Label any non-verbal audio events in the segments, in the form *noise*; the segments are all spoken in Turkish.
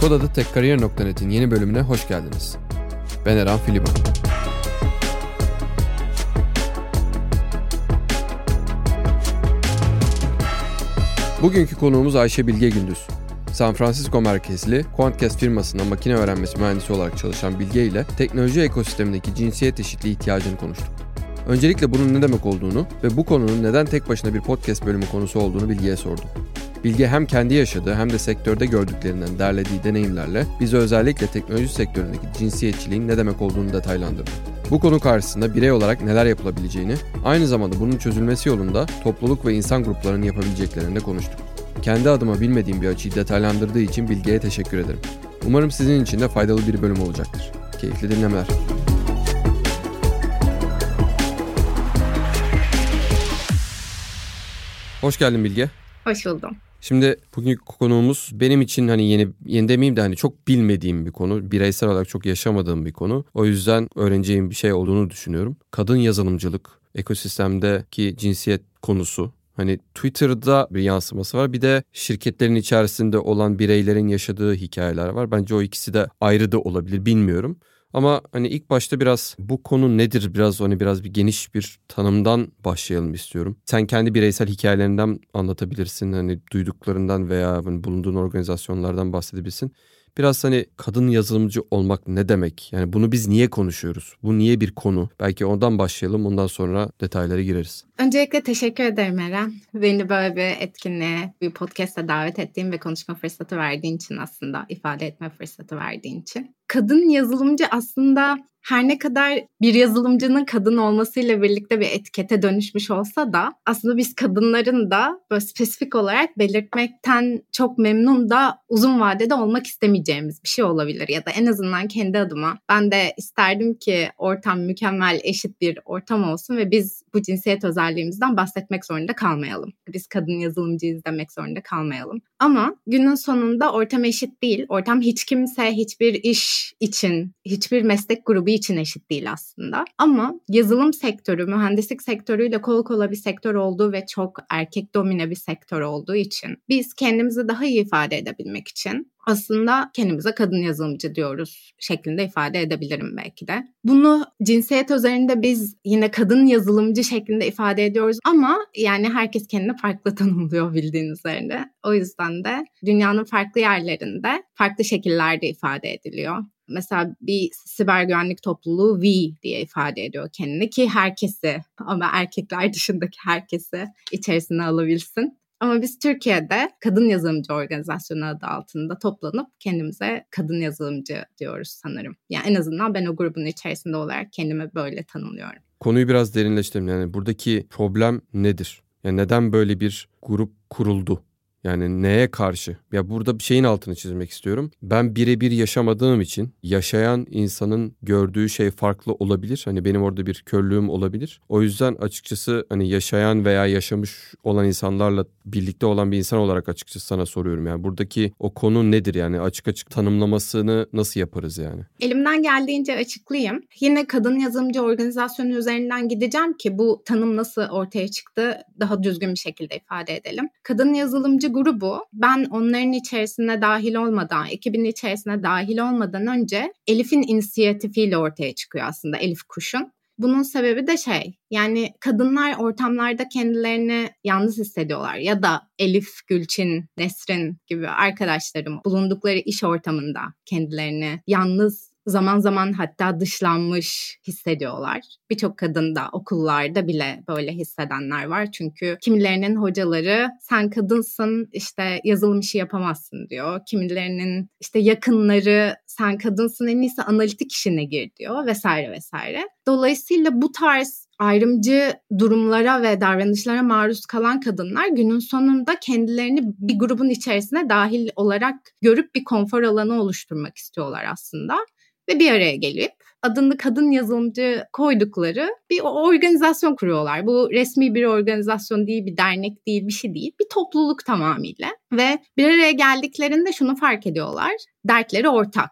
Kod tekkariyer.net'in yeni bölümüne hoş geldiniz. Ben Eren Filiban. Bugünkü konuğumuz Ayşe Bilge Gündüz. San Francisco merkezli Quantcast firmasında makine öğrenmesi mühendisi olarak çalışan Bilge ile teknoloji ekosistemindeki cinsiyet eşitliği ihtiyacını konuştuk. Öncelikle bunun ne demek olduğunu ve bu konunun neden tek başına bir podcast bölümü konusu olduğunu Bilge'ye sordum. Bilge hem kendi yaşadığı hem de sektörde gördüklerinden derlediği deneyimlerle bize özellikle teknoloji sektöründeki cinsiyetçiliğin ne demek olduğunu detaylandırdı. Bu konu karşısında birey olarak neler yapılabileceğini, aynı zamanda bunun çözülmesi yolunda topluluk ve insan gruplarının yapabileceklerini de konuştuk. Kendi adıma bilmediğim bir açıyı detaylandırdığı için Bilge'ye teşekkür ederim. Umarım sizin için de faydalı bir bölüm olacaktır. Keyifli dinlemeler. Hoş geldin Bilge. Hoş buldum. Şimdi bugünkü konuğumuz benim için hani yeni yeni demeyeyim de hani çok bilmediğim bir konu. Bireysel olarak çok yaşamadığım bir konu. O yüzden öğreneceğim bir şey olduğunu düşünüyorum. Kadın yazılımcılık, ekosistemdeki cinsiyet konusu. Hani Twitter'da bir yansıması var. Bir de şirketlerin içerisinde olan bireylerin yaşadığı hikayeler var. Bence o ikisi de ayrı da olabilir bilmiyorum. Ama hani ilk başta biraz bu konu nedir biraz hani biraz bir geniş bir tanımdan başlayalım istiyorum. Sen kendi bireysel hikayelerinden anlatabilirsin. Hani duyduklarından veya hani bulunduğun organizasyonlardan bahsedebilirsin. Biraz hani kadın yazılımcı olmak ne demek? Yani bunu biz niye konuşuyoruz? Bu niye bir konu? Belki ondan başlayalım ondan sonra detaylara gireriz. Öncelikle teşekkür ederim Eren. Beni böyle bir etkinliğe, bir podcast'a davet ettiğin ve konuşma fırsatı verdiğin için aslında ifade etme fırsatı verdiğin için. Kadın yazılımcı aslında her ne kadar bir yazılımcının kadın olmasıyla birlikte bir etikete dönüşmüş olsa da aslında biz kadınların da böyle spesifik olarak belirtmekten çok memnun da uzun vadede olmak istemeyeceğimiz bir şey olabilir. Ya da en azından kendi adıma ben de isterdim ki ortam mükemmel, eşit bir ortam olsun ve biz bu cinsiyet özelliğimizden bahsetmek zorunda kalmayalım. Biz kadın yazılımcıyız demek zorunda kalmayalım. Ama günün sonunda ortam eşit değil. Ortam hiç kimse hiçbir iş için, hiçbir meslek grubu için eşit değil aslında. Ama yazılım sektörü, mühendislik sektörüyle kol kola bir sektör olduğu ve çok erkek domine bir sektör olduğu için biz kendimizi daha iyi ifade edebilmek için aslında kendimize kadın yazılımcı diyoruz şeklinde ifade edebilirim belki de. Bunu cinsiyet üzerinde biz yine kadın yazılımcı şeklinde ifade ediyoruz ama yani herkes kendini farklı *laughs* tanımlıyor bildiğiniz üzerinde. O yüzden de dünyanın farklı yerlerinde farklı şekillerde ifade ediliyor. Mesela bir siber güvenlik topluluğu V diye ifade ediyor kendini ki herkesi ama erkekler *laughs* dışındaki herkesi içerisine alabilsin. Ama biz Türkiye'de kadın yazılımcı organizasyonu adı altında toplanıp kendimize kadın yazılımcı diyoruz sanırım. Yani en azından ben o grubun içerisinde olarak kendimi böyle tanımlıyorum. Konuyu biraz derinleştirelim. Yani buradaki problem nedir? Yani neden böyle bir grup kuruldu? Yani neye karşı? Ya burada bir şeyin altını çizmek istiyorum. Ben birebir yaşamadığım için yaşayan insanın gördüğü şey farklı olabilir. Hani benim orada bir körlüğüm olabilir. O yüzden açıkçası hani yaşayan veya yaşamış olan insanlarla birlikte olan bir insan olarak açıkçası sana soruyorum. Yani buradaki o konu nedir yani açık açık tanımlamasını nasıl yaparız yani? Elimden geldiğince açıklayayım. Yine kadın yazılımcı organizasyonu üzerinden gideceğim ki bu tanım nasıl ortaya çıktı daha düzgün bir şekilde ifade edelim. Kadın yazılımcı grubu ben onların içerisine dahil olmadan, ekibin içerisine dahil olmadan önce Elif'in inisiyatifiyle ortaya çıkıyor aslında Elif Kuş'un. Bunun sebebi de şey yani kadınlar ortamlarda kendilerini yalnız hissediyorlar ya da Elif, Gülçin, Nesrin gibi arkadaşlarım bulundukları iş ortamında kendilerini yalnız zaman zaman hatta dışlanmış hissediyorlar. Birçok kadın da okullarda bile böyle hissedenler var. Çünkü kimilerinin hocaları sen kadınsın işte yazılım işi yapamazsın diyor. Kimilerinin işte yakınları sen kadınsın en iyisi analitik işine gir diyor vesaire vesaire. Dolayısıyla bu tarz ayrımcı durumlara ve davranışlara maruz kalan kadınlar günün sonunda kendilerini bir grubun içerisine dahil olarak görüp bir konfor alanı oluşturmak istiyorlar aslında ve bir araya gelip adını kadın yazılımcı koydukları bir organizasyon kuruyorlar. Bu resmi bir organizasyon değil, bir dernek değil, bir şey değil. Bir topluluk tamamıyla. Ve bir araya geldiklerinde şunu fark ediyorlar. Dertleri ortak.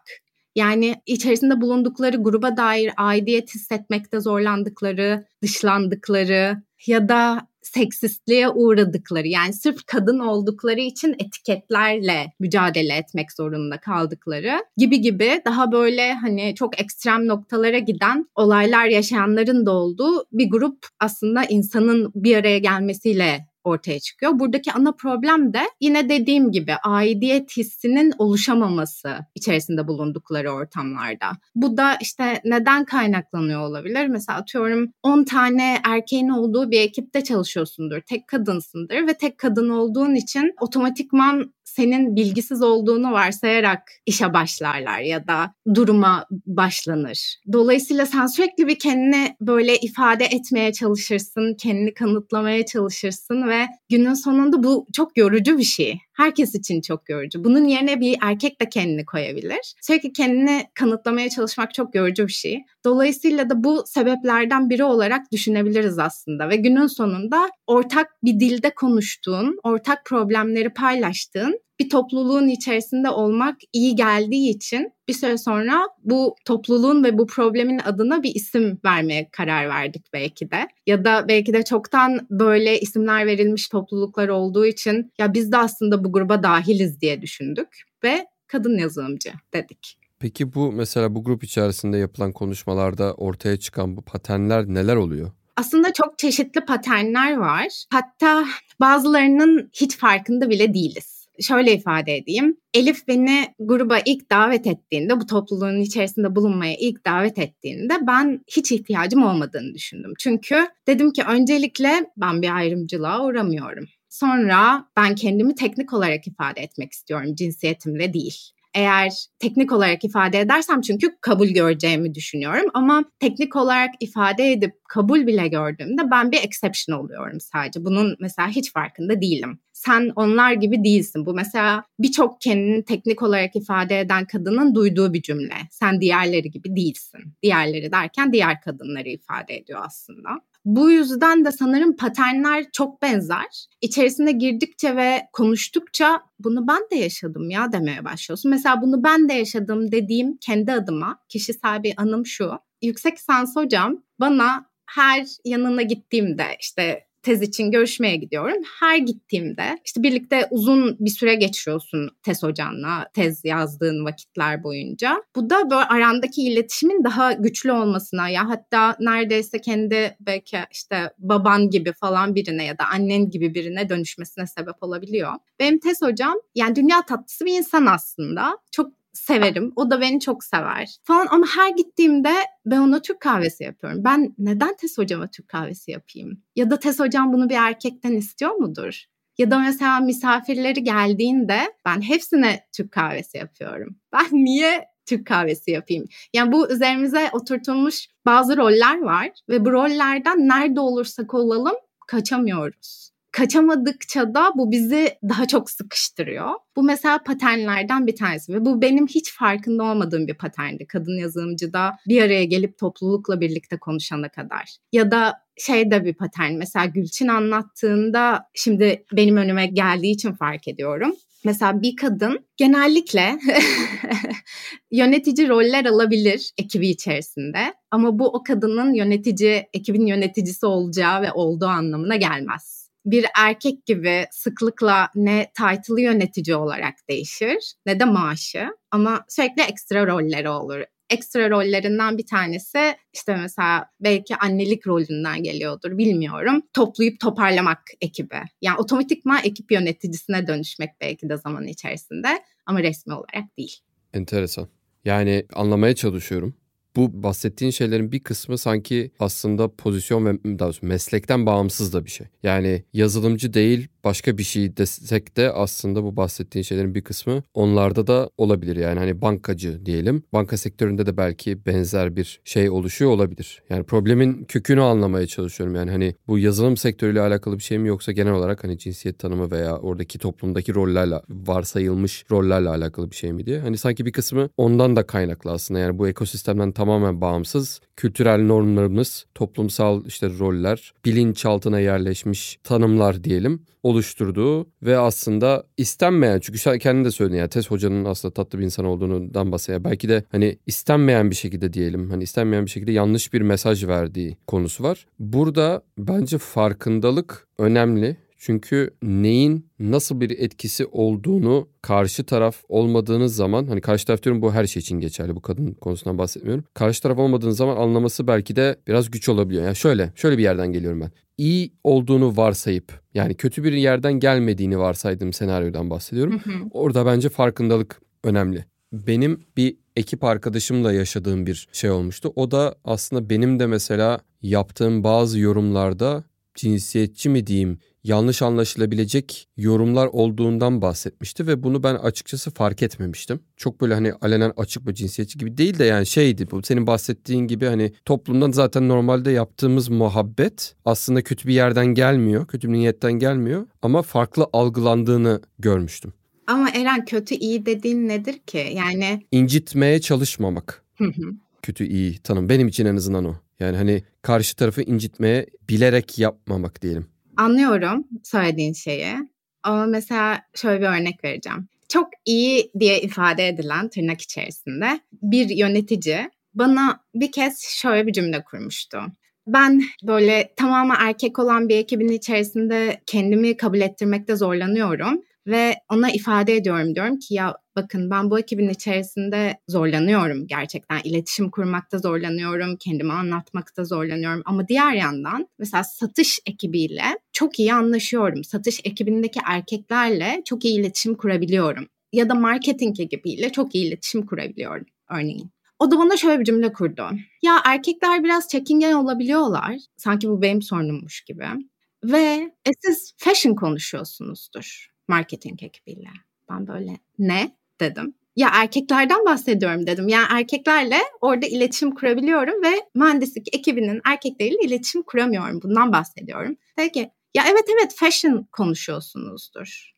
Yani içerisinde bulundukları gruba dair aidiyet hissetmekte zorlandıkları, dışlandıkları ya da seksistliğe uğradıkları yani sırf kadın oldukları için etiketlerle mücadele etmek zorunda kaldıkları gibi gibi daha böyle hani çok ekstrem noktalara giden olaylar yaşayanların da olduğu bir grup aslında insanın bir araya gelmesiyle ortaya çıkıyor. Buradaki ana problem de yine dediğim gibi aidiyet hissinin oluşamaması içerisinde bulundukları ortamlarda. Bu da işte neden kaynaklanıyor olabilir? Mesela atıyorum 10 tane erkeğin olduğu bir ekipte çalışıyorsundur. Tek kadınsındır ve tek kadın olduğun için otomatikman senin bilgisiz olduğunu varsayarak işe başlarlar ya da duruma başlanır. Dolayısıyla sen sürekli bir kendini böyle ifade etmeye çalışırsın, kendini kanıtlamaya çalışırsın ve günün sonunda bu çok yorucu bir şey. Herkes için çok yorucu. Bunun yerine bir erkek de kendini koyabilir. Sürekli kendini kanıtlamaya çalışmak çok yorucu bir şey. Dolayısıyla da bu sebeplerden biri olarak düşünebiliriz aslında ve günün sonunda ortak bir dilde konuştuğun, ortak problemleri paylaştığın bir topluluğun içerisinde olmak iyi geldiği için bir süre sonra bu topluluğun ve bu problemin adına bir isim vermeye karar verdik belki de. Ya da belki de çoktan böyle isimler verilmiş topluluklar olduğu için ya biz de aslında bu gruba dahiliz diye düşündük ve kadın yazılımcı dedik. Peki bu mesela bu grup içerisinde yapılan konuşmalarda ortaya çıkan bu paternler neler oluyor? Aslında çok çeşitli paternler var. Hatta bazılarının hiç farkında bile değiliz şöyle ifade edeyim. Elif beni gruba ilk davet ettiğinde, bu topluluğun içerisinde bulunmaya ilk davet ettiğinde ben hiç ihtiyacım olmadığını düşündüm. Çünkü dedim ki öncelikle ben bir ayrımcılığa uğramıyorum. Sonra ben kendimi teknik olarak ifade etmek istiyorum cinsiyetimle değil eğer teknik olarak ifade edersem çünkü kabul göreceğimi düşünüyorum ama teknik olarak ifade edip kabul bile gördüğümde ben bir exception oluyorum sadece. Bunun mesela hiç farkında değilim. Sen onlar gibi değilsin. Bu mesela birçok kendini teknik olarak ifade eden kadının duyduğu bir cümle. Sen diğerleri gibi değilsin. Diğerleri derken diğer kadınları ifade ediyor aslında. Bu yüzden de sanırım paternler çok benzer. İçerisine girdikçe ve konuştukça bunu ben de yaşadım ya demeye başlıyorsun. Mesela bunu ben de yaşadım dediğim kendi adıma kişisel bir anım şu. Yüksek lisans hocam bana her yanına gittiğimde işte tez için görüşmeye gidiyorum. Her gittiğimde işte birlikte uzun bir süre geçiriyorsun tez hocanla tez yazdığın vakitler boyunca. Bu da böyle arandaki iletişimin daha güçlü olmasına ya hatta neredeyse kendi belki işte baban gibi falan birine ya da annen gibi birine dönüşmesine sebep olabiliyor. Benim tez hocam yani dünya tatlısı bir insan aslında. Çok severim. O da beni çok sever falan ama her gittiğimde ben ona Türk kahvesi yapıyorum. Ben neden Tes hocama Türk kahvesi yapayım? Ya da Tes hocam bunu bir erkekten istiyor mudur? Ya da mesela misafirleri geldiğinde ben hepsine Türk kahvesi yapıyorum. Ben *laughs* niye Türk kahvesi yapayım? Yani bu üzerimize oturtulmuş bazı roller var ve bu rollerden nerede olursak olalım kaçamıyoruz kaçamadıkça da bu bizi daha çok sıkıştırıyor. Bu mesela paternlerden bir tanesi ve bu benim hiç farkında olmadığım bir paterndi. Kadın yazılımcıda bir araya gelip toplulukla birlikte konuşana kadar. Ya da şey de bir patern. Mesela Gülçin anlattığında şimdi benim önüme geldiği için fark ediyorum. Mesela bir kadın genellikle *laughs* yönetici roller alabilir ekibi içerisinde ama bu o kadının yönetici, ekibin yöneticisi olacağı ve olduğu anlamına gelmez bir erkek gibi sıklıkla ne title'ı yönetici olarak değişir ne de maaşı ama sürekli ekstra rolleri olur. Ekstra rollerinden bir tanesi işte mesela belki annelik rolünden geliyordur bilmiyorum. Toplayıp toparlamak ekibi. Yani otomatikman ekip yöneticisine dönüşmek belki de zaman içerisinde ama resmi olarak değil. Enteresan. Yani anlamaya çalışıyorum bu bahsettiğin şeylerin bir kısmı sanki aslında pozisyon ve daha doğrusu meslekten bağımsız da bir şey. Yani yazılımcı değil başka bir şey desek de aslında bu bahsettiğin şeylerin bir kısmı onlarda da olabilir. Yani hani bankacı diyelim. Banka sektöründe de belki benzer bir şey oluşuyor olabilir. Yani problemin kökünü anlamaya çalışıyorum. Yani hani bu yazılım sektörüyle alakalı bir şey mi yoksa genel olarak hani cinsiyet tanımı veya oradaki toplumdaki rollerle varsayılmış rollerle alakalı bir şey mi diye. Hani sanki bir kısmı ondan da kaynaklı aslında. Yani bu ekosistemden tam tamamen bağımsız. Kültürel normlarımız, toplumsal işte roller, bilinçaltına yerleşmiş tanımlar diyelim oluşturduğu ve aslında istenmeyen çünkü sen kendin de söyledin ya Tez hocanın aslında tatlı bir insan olduğundan bahsediyor. Belki de hani istenmeyen bir şekilde diyelim hani istenmeyen bir şekilde yanlış bir mesaj verdiği konusu var. Burada bence farkındalık önemli. Çünkü neyin nasıl bir etkisi olduğunu karşı taraf olmadığınız zaman hani karşı taraf diyorum bu her şey için geçerli bu kadın konusundan bahsetmiyorum. Karşı taraf olmadığınız zaman anlaması belki de biraz güç olabiliyor. Yani şöyle şöyle bir yerden geliyorum ben. İyi olduğunu varsayıp yani kötü bir yerden gelmediğini varsaydığım senaryodan bahsediyorum. Orada bence farkındalık önemli. Benim bir ekip arkadaşımla yaşadığım bir şey olmuştu. O da aslında benim de mesela yaptığım bazı yorumlarda cinsiyetçi mi diyeyim yanlış anlaşılabilecek yorumlar olduğundan bahsetmişti ve bunu ben açıkçası fark etmemiştim. Çok böyle hani alenen açık bir cinsiyetçi gibi değil de yani şeydi bu senin bahsettiğin gibi hani toplumdan zaten normalde yaptığımız muhabbet aslında kötü bir yerden gelmiyor, kötü bir niyetten gelmiyor ama farklı algılandığını görmüştüm. Ama Eren kötü iyi dediğin nedir ki? Yani incitmeye çalışmamak. kötü iyi tanım benim için en azından o. Yani hani karşı tarafı incitmeye bilerek yapmamak diyelim. Anlıyorum söylediğin şeyi. Ama mesela şöyle bir örnek vereceğim. Çok iyi diye ifade edilen tırnak içerisinde bir yönetici bana bir kez şöyle bir cümle kurmuştu. Ben böyle tamamen erkek olan bir ekibin içerisinde kendimi kabul ettirmekte zorlanıyorum ve ona ifade ediyorum diyorum ki ya bakın ben bu ekibin içerisinde zorlanıyorum gerçekten iletişim kurmakta zorlanıyorum kendimi anlatmakta zorlanıyorum ama diğer yandan mesela satış ekibiyle çok iyi anlaşıyorum satış ekibindeki erkeklerle çok iyi iletişim kurabiliyorum ya da marketing ekibiyle çok iyi iletişim kurabiliyorum örneğin. O da bana şöyle bir cümle kurdu. Ya erkekler biraz çekingen olabiliyorlar. Sanki bu benim sorunummuş gibi. Ve e, siz fashion konuşuyorsunuzdur marketing ekibiyle. Ben böyle ne dedim. Ya erkeklerden bahsediyorum dedim. Yani erkeklerle orada iletişim kurabiliyorum ve mühendislik ekibinin erkekleriyle iletişim kuramıyorum. Bundan bahsediyorum. Dedi ki ya evet evet fashion konuşuyorsunuzdur.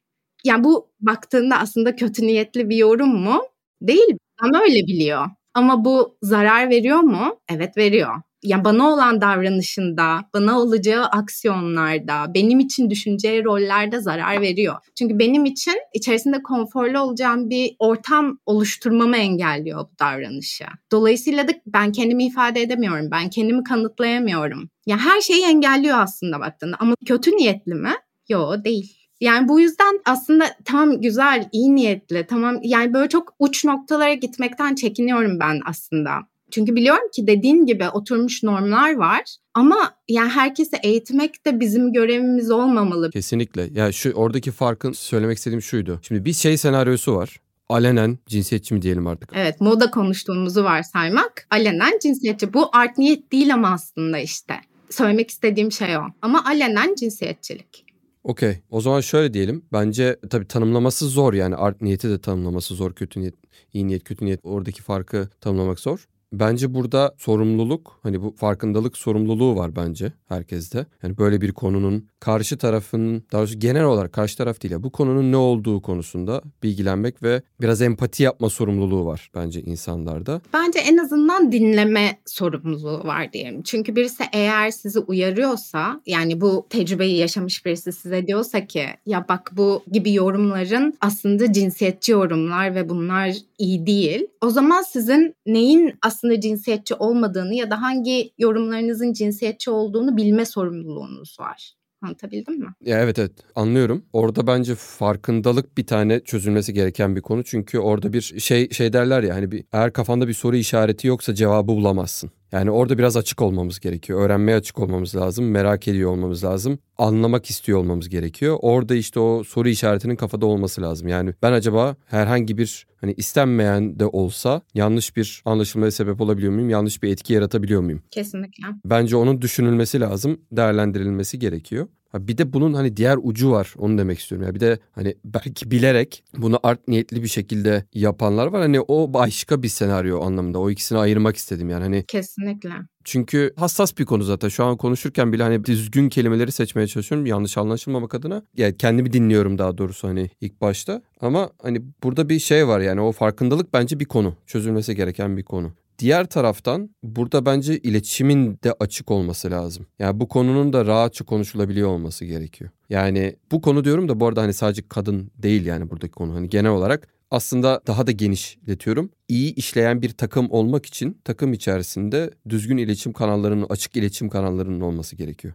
Yani bu baktığında aslında kötü niyetli bir yorum mu? Değil. Ama öyle biliyor. Ama bu zarar veriyor mu? Evet veriyor yani bana olan davranışında, bana olacağı aksiyonlarda, benim için düşüneceği rollerde zarar veriyor. Çünkü benim için içerisinde konforlu olacağım bir ortam oluşturmamı engelliyor bu davranışı. Dolayısıyla da ben kendimi ifade edemiyorum, ben kendimi kanıtlayamıyorum. Ya yani her şeyi engelliyor aslında baktığında ama kötü niyetli mi? Yok değil. Yani bu yüzden aslında tam güzel, iyi niyetli, tamam yani böyle çok uç noktalara gitmekten çekiniyorum ben aslında. Çünkü biliyorum ki dediğin gibi oturmuş normlar var ama yani herkese eğitmek de bizim görevimiz olmamalı. Kesinlikle. Ya şu oradaki farkın söylemek istediğim şuydu. Şimdi bir şey senaryosu var alenen cinsiyetçi mi diyelim artık? Evet moda konuştuğumuzu varsaymak alenen cinsiyetçi. Bu art niyet değil ama aslında işte. Söylemek istediğim şey o. Ama alenen cinsiyetçilik. Okey. O zaman şöyle diyelim. Bence tabii tanımlaması zor yani art niyeti de tanımlaması zor. Kötü niyet, iyi niyet, kötü niyet oradaki farkı tanımlamak zor. Bence burada sorumluluk hani bu farkındalık sorumluluğu var bence herkeste. Yani böyle bir konunun karşı tarafın daha doğrusu genel olarak karşı taraf değil ya bu konunun ne olduğu konusunda bilgilenmek ve biraz empati yapma sorumluluğu var bence insanlarda. Bence en azından dinleme sorumluluğu var diyelim. Çünkü birisi eğer sizi uyarıyorsa yani bu tecrübeyi yaşamış birisi size diyorsa ki ya bak bu gibi yorumların aslında cinsiyetçi yorumlar ve bunlar iyi değil. O zaman sizin neyin aslında cinsiyetçi olmadığını ya da hangi yorumlarınızın cinsiyetçi olduğunu bilme sorumluluğunuz var. Anlatabildim mi? Ya evet evet anlıyorum. Orada bence farkındalık bir tane çözülmesi gereken bir konu. Çünkü orada bir şey şey derler ya hani bir eğer kafanda bir soru işareti yoksa cevabı bulamazsın. Yani orada biraz açık olmamız gerekiyor. Öğrenmeye açık olmamız lazım. Merak ediyor olmamız lazım. Anlamak istiyor olmamız gerekiyor. Orada işte o soru işaretinin kafada olması lazım. Yani ben acaba herhangi bir hani istenmeyen de olsa yanlış bir anlaşılmaya sebep olabiliyor muyum? Yanlış bir etki yaratabiliyor muyum? Kesinlikle. Bence onun düşünülmesi lazım. Değerlendirilmesi gerekiyor. Bir de bunun hani diğer ucu var onu demek istiyorum. Ya bir de hani belki bilerek bunu art niyetli bir şekilde yapanlar var. Hani o başka bir senaryo anlamında. O ikisini ayırmak istedim yani hani. Kesinlikle. Çünkü hassas bir konu zaten. Şu an konuşurken bile hani düzgün kelimeleri seçmeye çalışıyorum. Yanlış anlaşılmamak adına. Yani kendimi dinliyorum daha doğrusu hani ilk başta. Ama hani burada bir şey var yani o farkındalık bence bir konu. Çözülmesi gereken bir konu. Diğer taraftan burada bence iletişimin de açık olması lazım. Yani bu konunun da rahatça konuşulabiliyor olması gerekiyor. Yani bu konu diyorum da bu arada hani sadece kadın değil yani buradaki konu. Hani genel olarak aslında daha da genişletiyorum. İyi işleyen bir takım olmak için takım içerisinde düzgün iletişim kanallarının, açık iletişim kanallarının olması gerekiyor.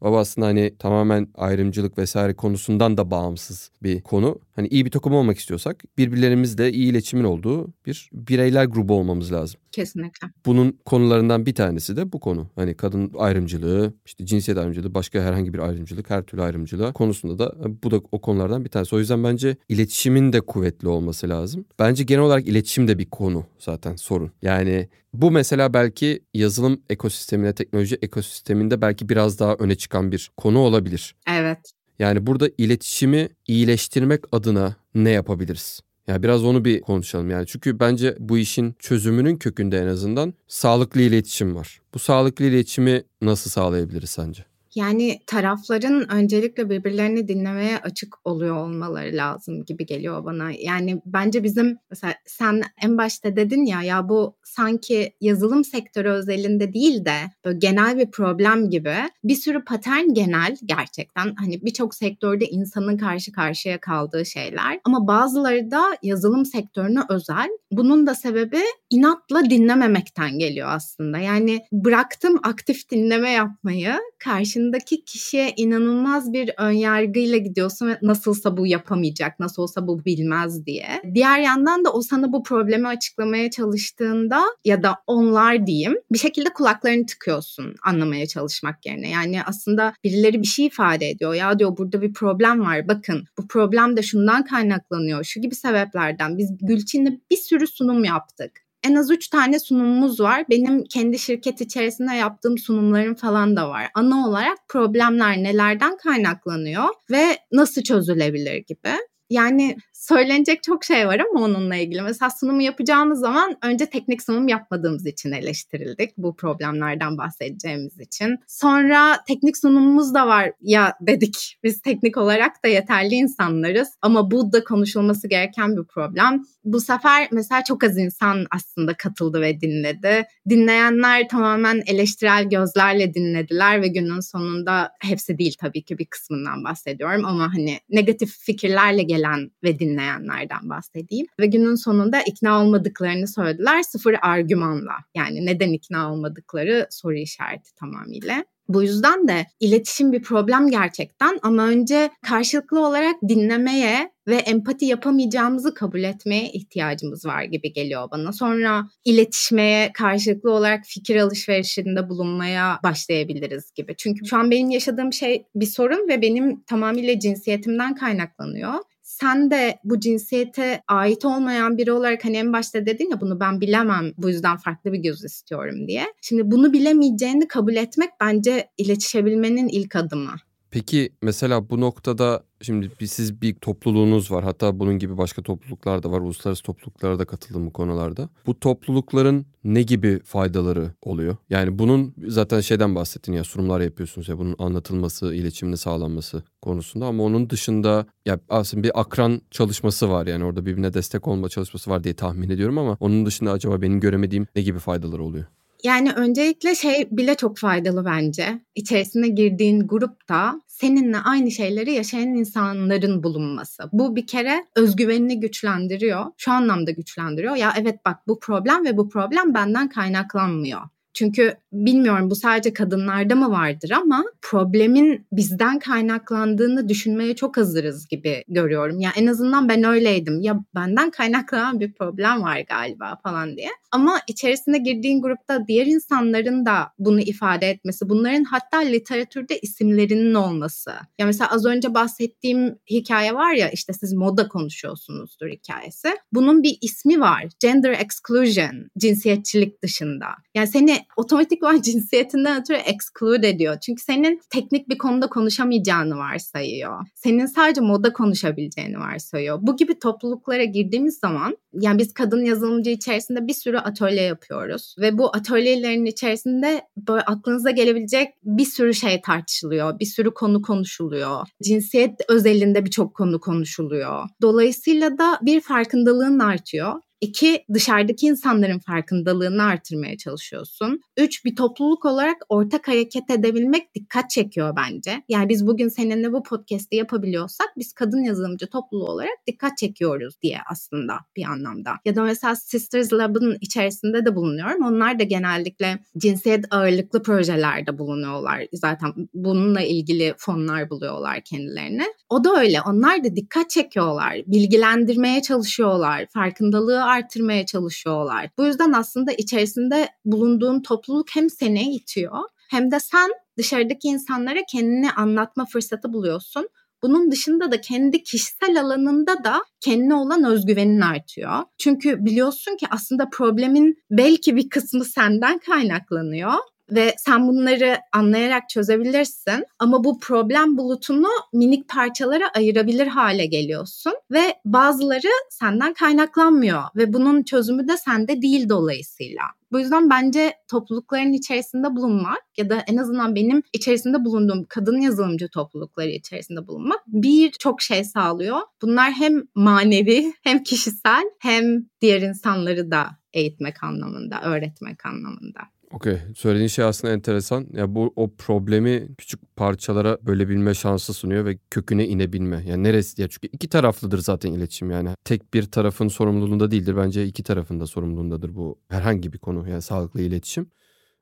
O aslında hani tamamen ayrımcılık vesaire konusundan da bağımsız bir konu. Hani iyi bir takım olmak istiyorsak birbirlerimizle iyi iletişimin olduğu bir bireyler grubu olmamız lazım. Kesinlikle. Bunun konularından bir tanesi de bu konu. Hani kadın ayrımcılığı, işte cinsiyet ayrımcılığı, başka herhangi bir ayrımcılık, her türlü ayrımcılığı konusunda da bu da o konulardan bir tanesi. O yüzden bence iletişimin de kuvvetli olması lazım. Bence genel olarak iletişim de bir konu zaten sorun. Yani bu mesela belki yazılım ekosistemine, teknoloji ekosisteminde belki biraz daha öne çıkan bir konu olabilir. Evet. Yani burada iletişimi iyileştirmek adına ne yapabiliriz? Yani biraz onu bir konuşalım yani. Çünkü bence bu işin çözümünün kökünde en azından sağlıklı iletişim var. Bu sağlıklı iletişimi nasıl sağlayabiliriz sence? Yani tarafların öncelikle birbirlerini dinlemeye açık oluyor olmaları lazım gibi geliyor bana. Yani bence bizim mesela sen en başta dedin ya ya bu sanki yazılım sektörü özelinde değil de böyle genel bir problem gibi bir sürü patern genel gerçekten hani birçok sektörde insanın karşı karşıya kaldığı şeyler ama bazıları da yazılım sektörüne özel. Bunun da sebebi inatla dinlememekten geliyor aslında. Yani bıraktım aktif dinleme yapmayı karşındaki kişiye inanılmaz bir önyargıyla gidiyorsun ve nasılsa bu yapamayacak, nasıl olsa bu bilmez diye. Diğer yandan da o sana bu problemi açıklamaya çalıştığında ya da onlar diyeyim bir şekilde kulaklarını tıkıyorsun anlamaya çalışmak yerine. Yani aslında birileri bir şey ifade ediyor. Ya diyor burada bir problem var. Bakın bu problem de şundan kaynaklanıyor. Şu gibi sebeplerden. Biz Gülçin'le bir sürü sunum yaptık en az üç tane sunumumuz var. Benim kendi şirket içerisinde yaptığım sunumlarım falan da var. Ana olarak problemler nelerden kaynaklanıyor ve nasıl çözülebilir gibi. Yani söylenecek çok şey var ama onunla ilgili. Mesela sunumu yapacağımız zaman önce teknik sunum yapmadığımız için eleştirildik. Bu problemlerden bahsedeceğimiz için. Sonra teknik sunumumuz da var ya dedik. Biz teknik olarak da yeterli insanlarız ama bu da konuşulması gereken bir problem. Bu sefer mesela çok az insan aslında katıldı ve dinledi. Dinleyenler tamamen eleştirel gözlerle dinlediler ve günün sonunda hepsi değil tabii ki bir kısmından bahsediyorum ama hani negatif fikirlerle gelen ve dinleyen dinleyenlerden bahsedeyim. Ve günün sonunda ikna olmadıklarını söylediler sıfır argümanla. Yani neden ikna olmadıkları soru işareti tamamıyla. Bu yüzden de iletişim bir problem gerçekten ama önce karşılıklı olarak dinlemeye ve empati yapamayacağımızı kabul etmeye ihtiyacımız var gibi geliyor bana. Sonra iletişmeye, karşılıklı olarak fikir alışverişinde bulunmaya başlayabiliriz gibi. Çünkü şu an benim yaşadığım şey bir sorun ve benim tamamıyla cinsiyetimden kaynaklanıyor sen de bu cinsiyete ait olmayan biri olarak hani en başta dedin ya bunu ben bilemem bu yüzden farklı bir göz istiyorum diye. Şimdi bunu bilemeyeceğini kabul etmek bence iletişebilmenin ilk adımı. Peki mesela bu noktada şimdi bir, siz bir topluluğunuz var. Hatta bunun gibi başka topluluklar da var. Uluslararası topluluklara da katıldım bu konularda. Bu toplulukların ne gibi faydaları oluyor? Yani bunun zaten şeyden bahsettin ya sunumlar yapıyorsunuz ya bunun anlatılması, iletişimini sağlanması konusunda ama onun dışında ya aslında bir akran çalışması var yani orada birbirine destek olma çalışması var diye tahmin ediyorum ama onun dışında acaba benim göremediğim ne gibi faydaları oluyor? Yani öncelikle şey bile çok faydalı bence. İçerisine girdiğin grupta seninle aynı şeyleri yaşayan insanların bulunması. Bu bir kere özgüvenini güçlendiriyor. Şu anlamda güçlendiriyor. Ya evet bak bu problem ve bu problem benden kaynaklanmıyor. Çünkü bilmiyorum bu sadece kadınlarda mı vardır ama problemin bizden kaynaklandığını düşünmeye çok hazırız gibi görüyorum. Yani en azından ben öyleydim. Ya benden kaynaklanan bir problem var galiba falan diye. Ama içerisine girdiğin grupta diğer insanların da bunu ifade etmesi, bunların hatta literatürde isimlerinin olması. Ya mesela az önce bahsettiğim hikaye var ya işte siz moda konuşuyorsunuzdur hikayesi. Bunun bir ismi var. Gender exclusion, cinsiyetçilik dışında. Yani seni otomatikman cinsiyetinden ötürü exclude ediyor. Çünkü senin teknik bir konuda konuşamayacağını varsayıyor. Senin sadece moda konuşabileceğini varsayıyor. Bu gibi topluluklara girdiğimiz zaman yani biz kadın yazılımcı içerisinde bir sürü atölye yapıyoruz ve bu atölyelerin içerisinde böyle aklınıza gelebilecek bir sürü şey tartışılıyor. Bir sürü konu konuşuluyor. Cinsiyet özelinde birçok konu konuşuluyor. Dolayısıyla da bir farkındalığın artıyor İki, dışarıdaki insanların farkındalığını artırmaya çalışıyorsun. Üç, bir topluluk olarak ortak hareket edebilmek dikkat çekiyor bence. Yani biz bugün seninle bu podcast'i yapabiliyorsak biz kadın yazılımcı topluluğu olarak dikkat çekiyoruz diye aslında bir anlamda. Ya da mesela Sisters Lab'ın içerisinde de bulunuyorum. Onlar da genellikle cinsiyet ağırlıklı projelerde bulunuyorlar. Zaten bununla ilgili fonlar buluyorlar kendilerine. O da öyle. Onlar da dikkat çekiyorlar. Bilgilendirmeye çalışıyorlar. Farkındalığı artırmaya çalışıyorlar. Bu yüzden aslında içerisinde bulunduğun topluluk hem seni itiyor hem de sen dışarıdaki insanlara kendini anlatma fırsatı buluyorsun. Bunun dışında da kendi kişisel alanında da kendine olan özgüvenin artıyor. Çünkü biliyorsun ki aslında problemin belki bir kısmı senden kaynaklanıyor ve sen bunları anlayarak çözebilirsin ama bu problem bulutunu minik parçalara ayırabilir hale geliyorsun ve bazıları senden kaynaklanmıyor ve bunun çözümü de sende değil dolayısıyla. Bu yüzden bence toplulukların içerisinde bulunmak ya da en azından benim içerisinde bulunduğum kadın yazılımcı toplulukları içerisinde bulunmak birçok şey sağlıyor. Bunlar hem manevi hem kişisel hem diğer insanları da eğitmek anlamında, öğretmek anlamında. Okey. Söylediğin şey aslında enteresan. Ya bu o problemi küçük parçalara bölebilme şansı sunuyor ve köküne inebilme. Yani neresi ya çünkü iki taraflıdır zaten iletişim yani. Tek bir tarafın sorumluluğunda değildir. Bence iki tarafın da sorumluluğundadır bu herhangi bir konu yani sağlıklı iletişim.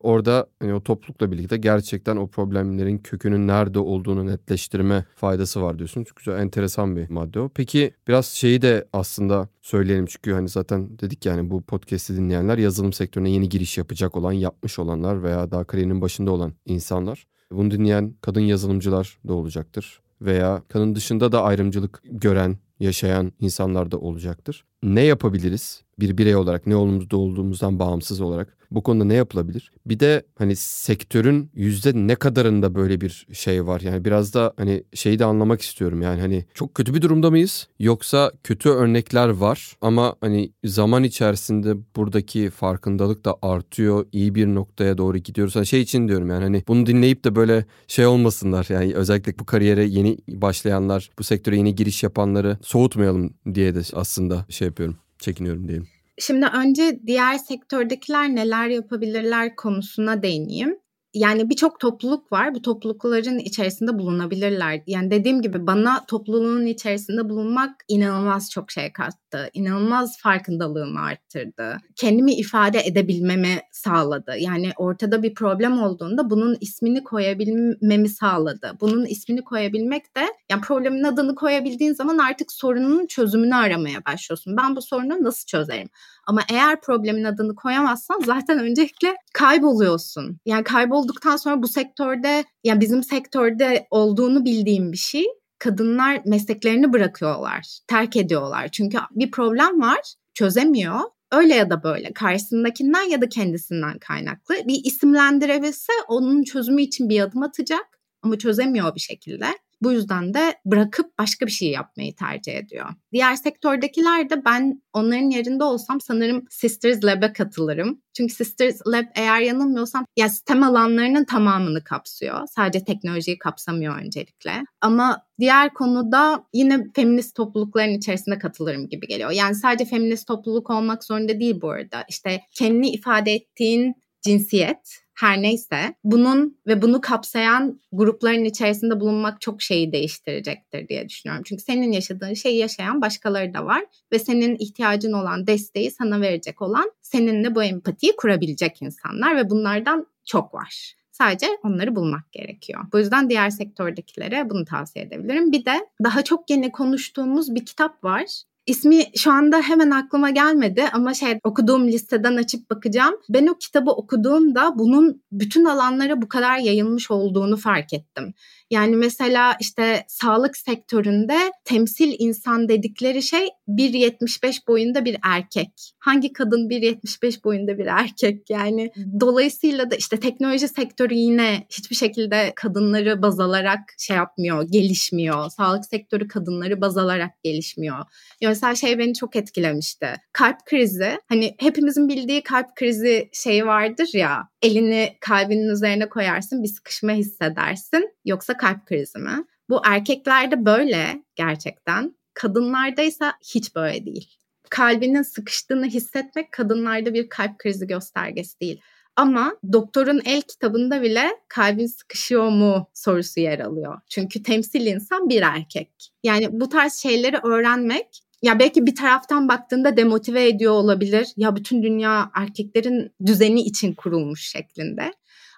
Orada hani o toplulukla birlikte gerçekten o problemlerin kökünün nerede olduğunu netleştirme faydası var diyorsun. Çünkü çok enteresan bir madde o. Peki biraz şeyi de aslında söyleyelim çünkü hani zaten dedik yani bu podcast'i dinleyenler yazılım sektörüne yeni giriş yapacak olan, yapmış olanlar veya daha kariyerinin başında olan insanlar. Bunu dinleyen kadın yazılımcılar da olacaktır veya kadın dışında da ayrımcılık gören, yaşayan insanlar da olacaktır. Ne yapabiliriz? Bir birey olarak ne olduğumuzda olduğumuzdan bağımsız olarak bu konuda ne yapılabilir? Bir de hani sektörün yüzde ne kadarında böyle bir şey var? Yani biraz da hani şeyi de anlamak istiyorum. Yani hani çok kötü bir durumda mıyız? Yoksa kötü örnekler var ama hani zaman içerisinde buradaki farkındalık da artıyor. iyi bir noktaya doğru gidiyoruz. Hani şey için diyorum yani hani bunu dinleyip de böyle şey olmasınlar. Yani özellikle bu kariyere yeni başlayanlar, bu sektöre yeni giriş yapanları soğutmayalım diye de aslında şey yapıyorum. Çekiniyorum diyelim. Şimdi önce diğer sektördekiler neler yapabilirler konusuna değineyim yani birçok topluluk var. Bu toplulukların içerisinde bulunabilirler. Yani dediğim gibi bana topluluğun içerisinde bulunmak inanılmaz çok şey kattı. İnanılmaz farkındalığımı arttırdı. Kendimi ifade edebilmemi sağladı. Yani ortada bir problem olduğunda bunun ismini koyabilmemi sağladı. Bunun ismini koyabilmek de yani problemin adını koyabildiğin zaman artık sorunun çözümünü aramaya başlıyorsun. Ben bu sorunu nasıl çözerim? Ama eğer problemin adını koyamazsan zaten öncelikle kayboluyorsun. Yani kaybolduktan sonra bu sektörde yani bizim sektörde olduğunu bildiğim bir şey kadınlar mesleklerini bırakıyorlar, terk ediyorlar. Çünkü bir problem var, çözemiyor. Öyle ya da böyle karşısındakinden ya da kendisinden kaynaklı bir isimlendirebilse onun çözümü için bir adım atacak ama çözemiyor bir şekilde. Bu yüzden de bırakıp başka bir şey yapmayı tercih ediyor. Diğer sektördekiler de ben onların yerinde olsam sanırım Sisters Lab'e katılırım. Çünkü Sisters Lab eğer yanılmıyorsam ya sistem alanlarının tamamını kapsıyor. Sadece teknolojiyi kapsamıyor öncelikle. Ama diğer konuda yine feminist toplulukların içerisinde katılırım gibi geliyor. Yani sadece feminist topluluk olmak zorunda değil bu arada. İşte kendini ifade ettiğin cinsiyet her neyse bunun ve bunu kapsayan grupların içerisinde bulunmak çok şeyi değiştirecektir diye düşünüyorum. Çünkü senin yaşadığın şeyi yaşayan başkaları da var ve senin ihtiyacın olan desteği sana verecek olan seninle bu empatiyi kurabilecek insanlar ve bunlardan çok var. Sadece onları bulmak gerekiyor. Bu yüzden diğer sektördekilere bunu tavsiye edebilirim. Bir de daha çok yeni konuştuğumuz bir kitap var. İsmi şu anda hemen aklıma gelmedi ama şey okuduğum listeden açıp bakacağım. Ben o kitabı okuduğumda bunun bütün alanlara bu kadar yayılmış olduğunu fark ettim. Yani mesela işte sağlık sektöründe temsil insan dedikleri şey 1.75 boyunda bir erkek. Hangi kadın 1.75 boyunda bir erkek? Yani dolayısıyla da işte teknoloji sektörü yine hiçbir şekilde kadınları baz alarak şey yapmıyor, gelişmiyor. Sağlık sektörü kadınları baz alarak gelişmiyor. Ya mesela şey beni çok etkilemişti. Kalp krizi. Hani hepimizin bildiği kalp krizi şeyi vardır ya. Elini kalbinin üzerine koyarsın, bir sıkışma hissedersin. Yoksa kalp krizi mi? Bu erkeklerde böyle gerçekten. Kadınlarda ise hiç böyle değil. Kalbinin sıkıştığını hissetmek kadınlarda bir kalp krizi göstergesi değil. Ama doktorun el kitabında bile kalbin sıkışıyor mu sorusu yer alıyor. Çünkü temsil insan bir erkek. Yani bu tarz şeyleri öğrenmek ya belki bir taraftan baktığında demotive ediyor olabilir. Ya bütün dünya erkeklerin düzeni için kurulmuş şeklinde.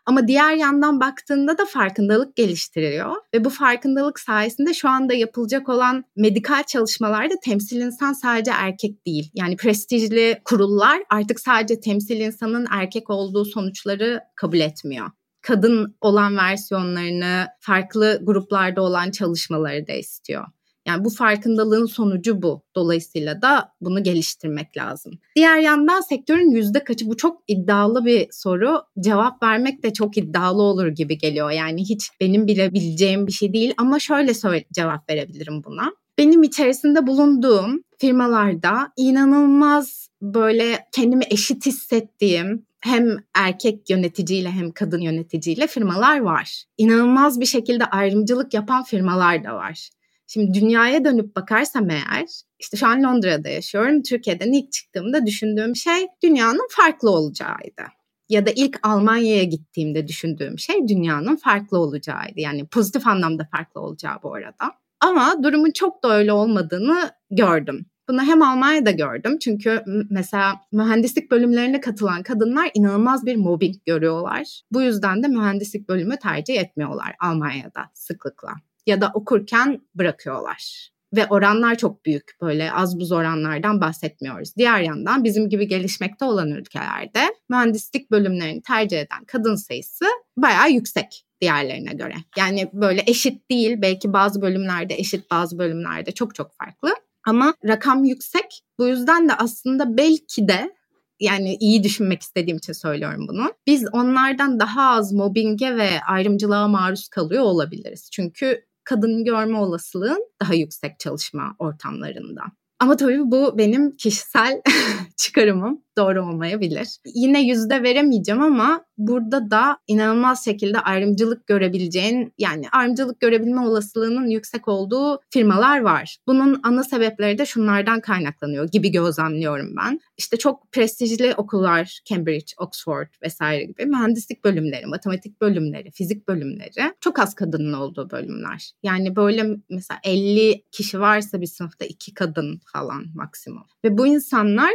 Ama diğer yandan baktığında da farkındalık geliştiriyor ve bu farkındalık sayesinde şu anda yapılacak olan medikal çalışmalarda temsil insan sadece erkek değil. Yani prestijli kurullar artık sadece temsil insanın erkek olduğu sonuçları kabul etmiyor kadın olan versiyonlarını farklı gruplarda olan çalışmaları da istiyor. Yani bu farkındalığın sonucu bu. Dolayısıyla da bunu geliştirmek lazım. Diğer yandan sektörün yüzde kaçı bu çok iddialı bir soru. Cevap vermek de çok iddialı olur gibi geliyor. Yani hiç benim bilebileceğim bir şey değil ama şöyle cevap verebilirim buna. Benim içerisinde bulunduğum firmalarda inanılmaz böyle kendimi eşit hissettiğim hem erkek yöneticiyle hem kadın yöneticiyle firmalar var. İnanılmaz bir şekilde ayrımcılık yapan firmalar da var. Şimdi dünyaya dönüp bakarsam eğer işte şu an Londra'da yaşıyorum. Türkiye'den ilk çıktığımda düşündüğüm şey dünyanın farklı olacağıydı. Ya da ilk Almanya'ya gittiğimde düşündüğüm şey dünyanın farklı olacağıydı. Yani pozitif anlamda farklı olacağı bu arada. Ama durumun çok da öyle olmadığını gördüm. Bunu hem Almanya'da gördüm çünkü mesela mühendislik bölümlerine katılan kadınlar inanılmaz bir mobbing görüyorlar. Bu yüzden de mühendislik bölümü tercih etmiyorlar Almanya'da sıklıkla ya da okurken bırakıyorlar. Ve oranlar çok büyük böyle az buz oranlardan bahsetmiyoruz. Diğer yandan bizim gibi gelişmekte olan ülkelerde mühendislik bölümlerini tercih eden kadın sayısı bayağı yüksek diğerlerine göre. Yani böyle eşit değil belki bazı bölümlerde eşit bazı bölümlerde çok çok farklı. Ama rakam yüksek. Bu yüzden de aslında belki de yani iyi düşünmek istediğim için söylüyorum bunu. Biz onlardan daha az mobbinge ve ayrımcılığa maruz kalıyor olabiliriz. Çünkü kadın görme olasılığın daha yüksek çalışma ortamlarında. Ama tabii bu benim kişisel *laughs* çıkarımım doğru olmayabilir. Yine yüzde veremeyeceğim ama burada da inanılmaz şekilde ayrımcılık görebileceğin yani ayrımcılık görebilme olasılığının yüksek olduğu firmalar var. Bunun ana sebepleri de şunlardan kaynaklanıyor gibi gözlemliyorum ben. İşte çok prestijli okullar Cambridge, Oxford vesaire gibi mühendislik bölümleri, matematik bölümleri, fizik bölümleri çok az kadının olduğu bölümler. Yani böyle mesela 50 kişi varsa bir sınıfta iki kadın falan maksimum. Ve bu insanlar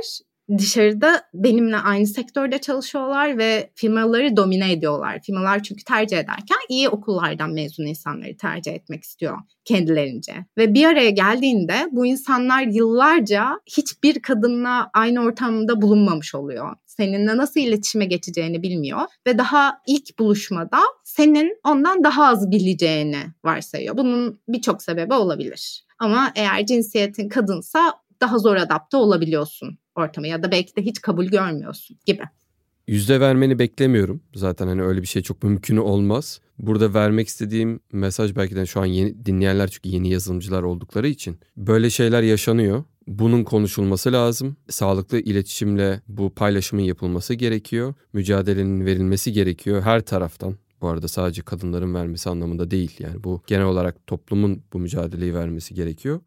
dışarıda benimle aynı sektörde çalışıyorlar ve firmaları domine ediyorlar. Firmalar çünkü tercih ederken iyi okullardan mezun insanları tercih etmek istiyor kendilerince. Ve bir araya geldiğinde bu insanlar yıllarca hiçbir kadınla aynı ortamda bulunmamış oluyor. Seninle nasıl iletişime geçeceğini bilmiyor ve daha ilk buluşmada senin ondan daha az bileceğini varsayıyor. Bunun birçok sebebi olabilir. Ama eğer cinsiyetin kadınsa daha zor adapte olabiliyorsun ortama ya da belki de hiç kabul görmüyorsun gibi. Yüzde vermeni beklemiyorum. Zaten hani öyle bir şey çok mümkün olmaz. Burada vermek istediğim mesaj belki de şu an yeni dinleyenler çünkü yeni yazılımcılar oldukları için böyle şeyler yaşanıyor. Bunun konuşulması lazım. Sağlıklı iletişimle bu paylaşımın yapılması gerekiyor. Mücadelenin verilmesi gerekiyor her taraftan. Bu arada sadece kadınların vermesi anlamında değil. Yani bu genel olarak toplumun bu mücadeleyi vermesi gerekiyor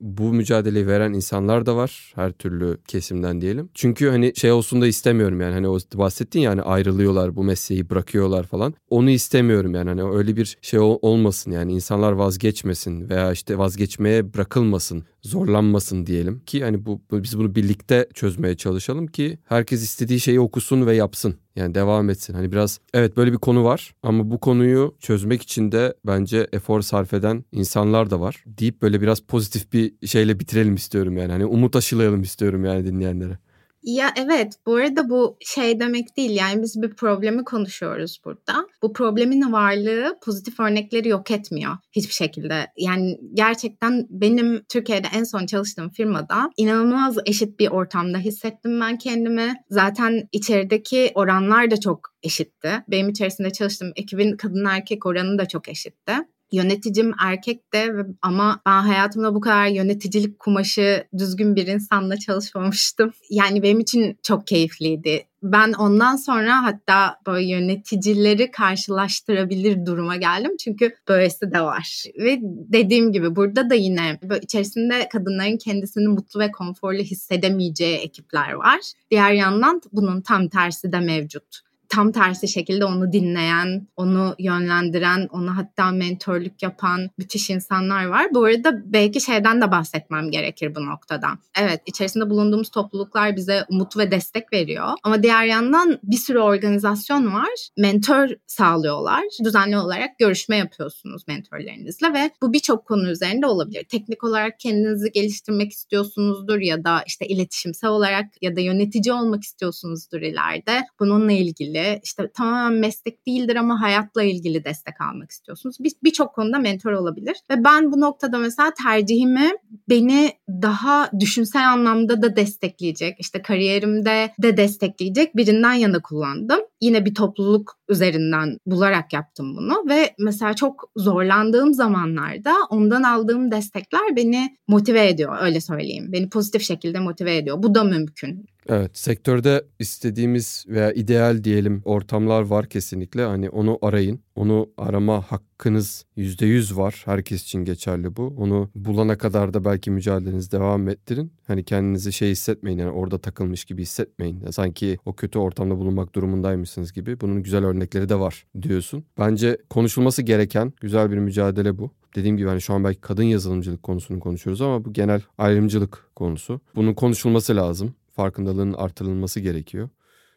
bu mücadeleyi veren insanlar da var her türlü kesimden diyelim. Çünkü hani şey olsun da istemiyorum yani hani o bahsettin ya hani ayrılıyorlar bu mesleği bırakıyorlar falan. Onu istemiyorum yani hani öyle bir şey olmasın yani insanlar vazgeçmesin veya işte vazgeçmeye bırakılmasın zorlanmasın diyelim ki hani bu biz bunu birlikte çözmeye çalışalım ki herkes istediği şeyi okusun ve yapsın. Yani devam etsin. Hani biraz evet böyle bir konu var ama bu konuyu çözmek için de bence efor sarf eden insanlar da var. Deyip böyle biraz pozitif bir şeyle bitirelim istiyorum yani. Hani umut aşılayalım istiyorum yani dinleyenlere. Ya evet bu arada bu şey demek değil yani biz bir problemi konuşuyoruz burada. Bu problemin varlığı pozitif örnekleri yok etmiyor hiçbir şekilde. Yani gerçekten benim Türkiye'de en son çalıştığım firmada inanılmaz eşit bir ortamda hissettim ben kendimi. Zaten içerideki oranlar da çok eşitti. Benim içerisinde çalıştığım ekibin kadın erkek oranı da çok eşitti. Yöneticim erkek de ama ben hayatımda bu kadar yöneticilik kumaşı düzgün bir insanla çalışmamıştım. Yani benim için çok keyifliydi Ben ondan sonra hatta böyle yöneticileri karşılaştırabilir duruma geldim. Çünkü böylesi de var. Ve dediğim gibi burada da yine böyle içerisinde kadınların kendisini mutlu ve konforlu hissedemeyeceği ekipler var. Diğer yandan bunun tam tersi de mevcut tam tersi şekilde onu dinleyen, onu yönlendiren, onu hatta mentorluk yapan müthiş insanlar var. Bu arada belki şeyden de bahsetmem gerekir bu noktada. Evet içerisinde bulunduğumuz topluluklar bize umut ve destek veriyor. Ama diğer yandan bir sürü organizasyon var. Mentor sağlıyorlar. Düzenli olarak görüşme yapıyorsunuz mentorlarınızla ve bu birçok konu üzerinde olabilir. Teknik olarak kendinizi geliştirmek istiyorsunuzdur ya da işte iletişimsel olarak ya da yönetici olmak istiyorsunuzdur ileride. Bununla ilgili ilgili işte tamamen meslek değildir ama hayatla ilgili destek almak istiyorsunuz. Birçok bir konuda mentor olabilir. Ve ben bu noktada mesela tercihimi beni daha düşünsel anlamda da destekleyecek, işte kariyerimde de destekleyecek birinden yana kullandım. Yine bir topluluk üzerinden bularak yaptım bunu ve mesela çok zorlandığım zamanlarda ondan aldığım destekler beni motive ediyor öyle söyleyeyim. Beni pozitif şekilde motive ediyor. Bu da mümkün. Evet sektörde istediğimiz veya ideal diyelim ortamlar var kesinlikle. Hani onu arayın. Onu arama hakkınız %100 var. Herkes için geçerli bu. Onu bulana kadar da belki mücadelenizi devam ettirin. Hani kendinizi şey hissetmeyin yani orada takılmış gibi hissetmeyin. Ya sanki o kötü ortamda bulunmak durumundaymışsınız gibi. Bunun güzel örnekleri de var diyorsun. Bence konuşulması gereken güzel bir mücadele bu. Dediğim gibi hani şu an belki kadın yazılımcılık konusunu konuşuyoruz ama bu genel ayrımcılık konusu. Bunun konuşulması lazım farkındalığın artırılması gerekiyor.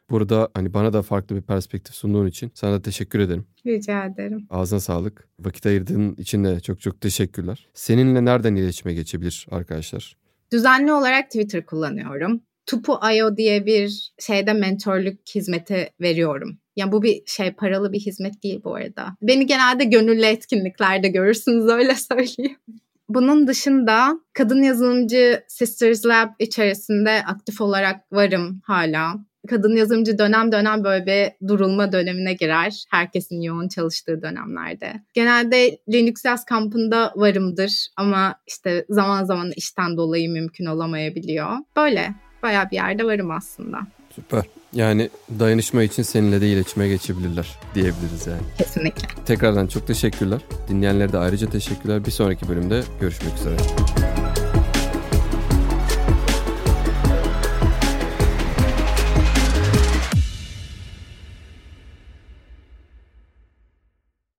Burada hani bana da farklı bir perspektif sunduğun için sana da teşekkür ederim. Rica ederim. Ağzına sağlık. Vakit ayırdığın için de çok çok teşekkürler. Seninle nereden iletişime geçebilir arkadaşlar? Düzenli olarak Twitter kullanıyorum. Tupu.io diye bir şeyde mentorluk hizmeti veriyorum. Yani bu bir şey paralı bir hizmet değil bu arada. Beni genelde gönüllü etkinliklerde görürsünüz öyle *laughs* söyleyeyim. Bunun dışında kadın yazılımcı Sisters Lab içerisinde aktif olarak varım hala. Kadın yazılımcı dönem dönem böyle bir durulma dönemine girer. Herkesin yoğun çalıştığı dönemlerde. Genelde Linux Yaz kampında varımdır ama işte zaman zaman işten dolayı mümkün olamayabiliyor. Böyle bayağı bir yerde varım aslında. Süper. Yani dayanışma için seninle de iletişime geçebilirler diyebiliriz yani. Kesinlikle. Tekrardan çok teşekkürler. Dinleyenlere de ayrıca teşekkürler. Bir sonraki bölümde görüşmek üzere.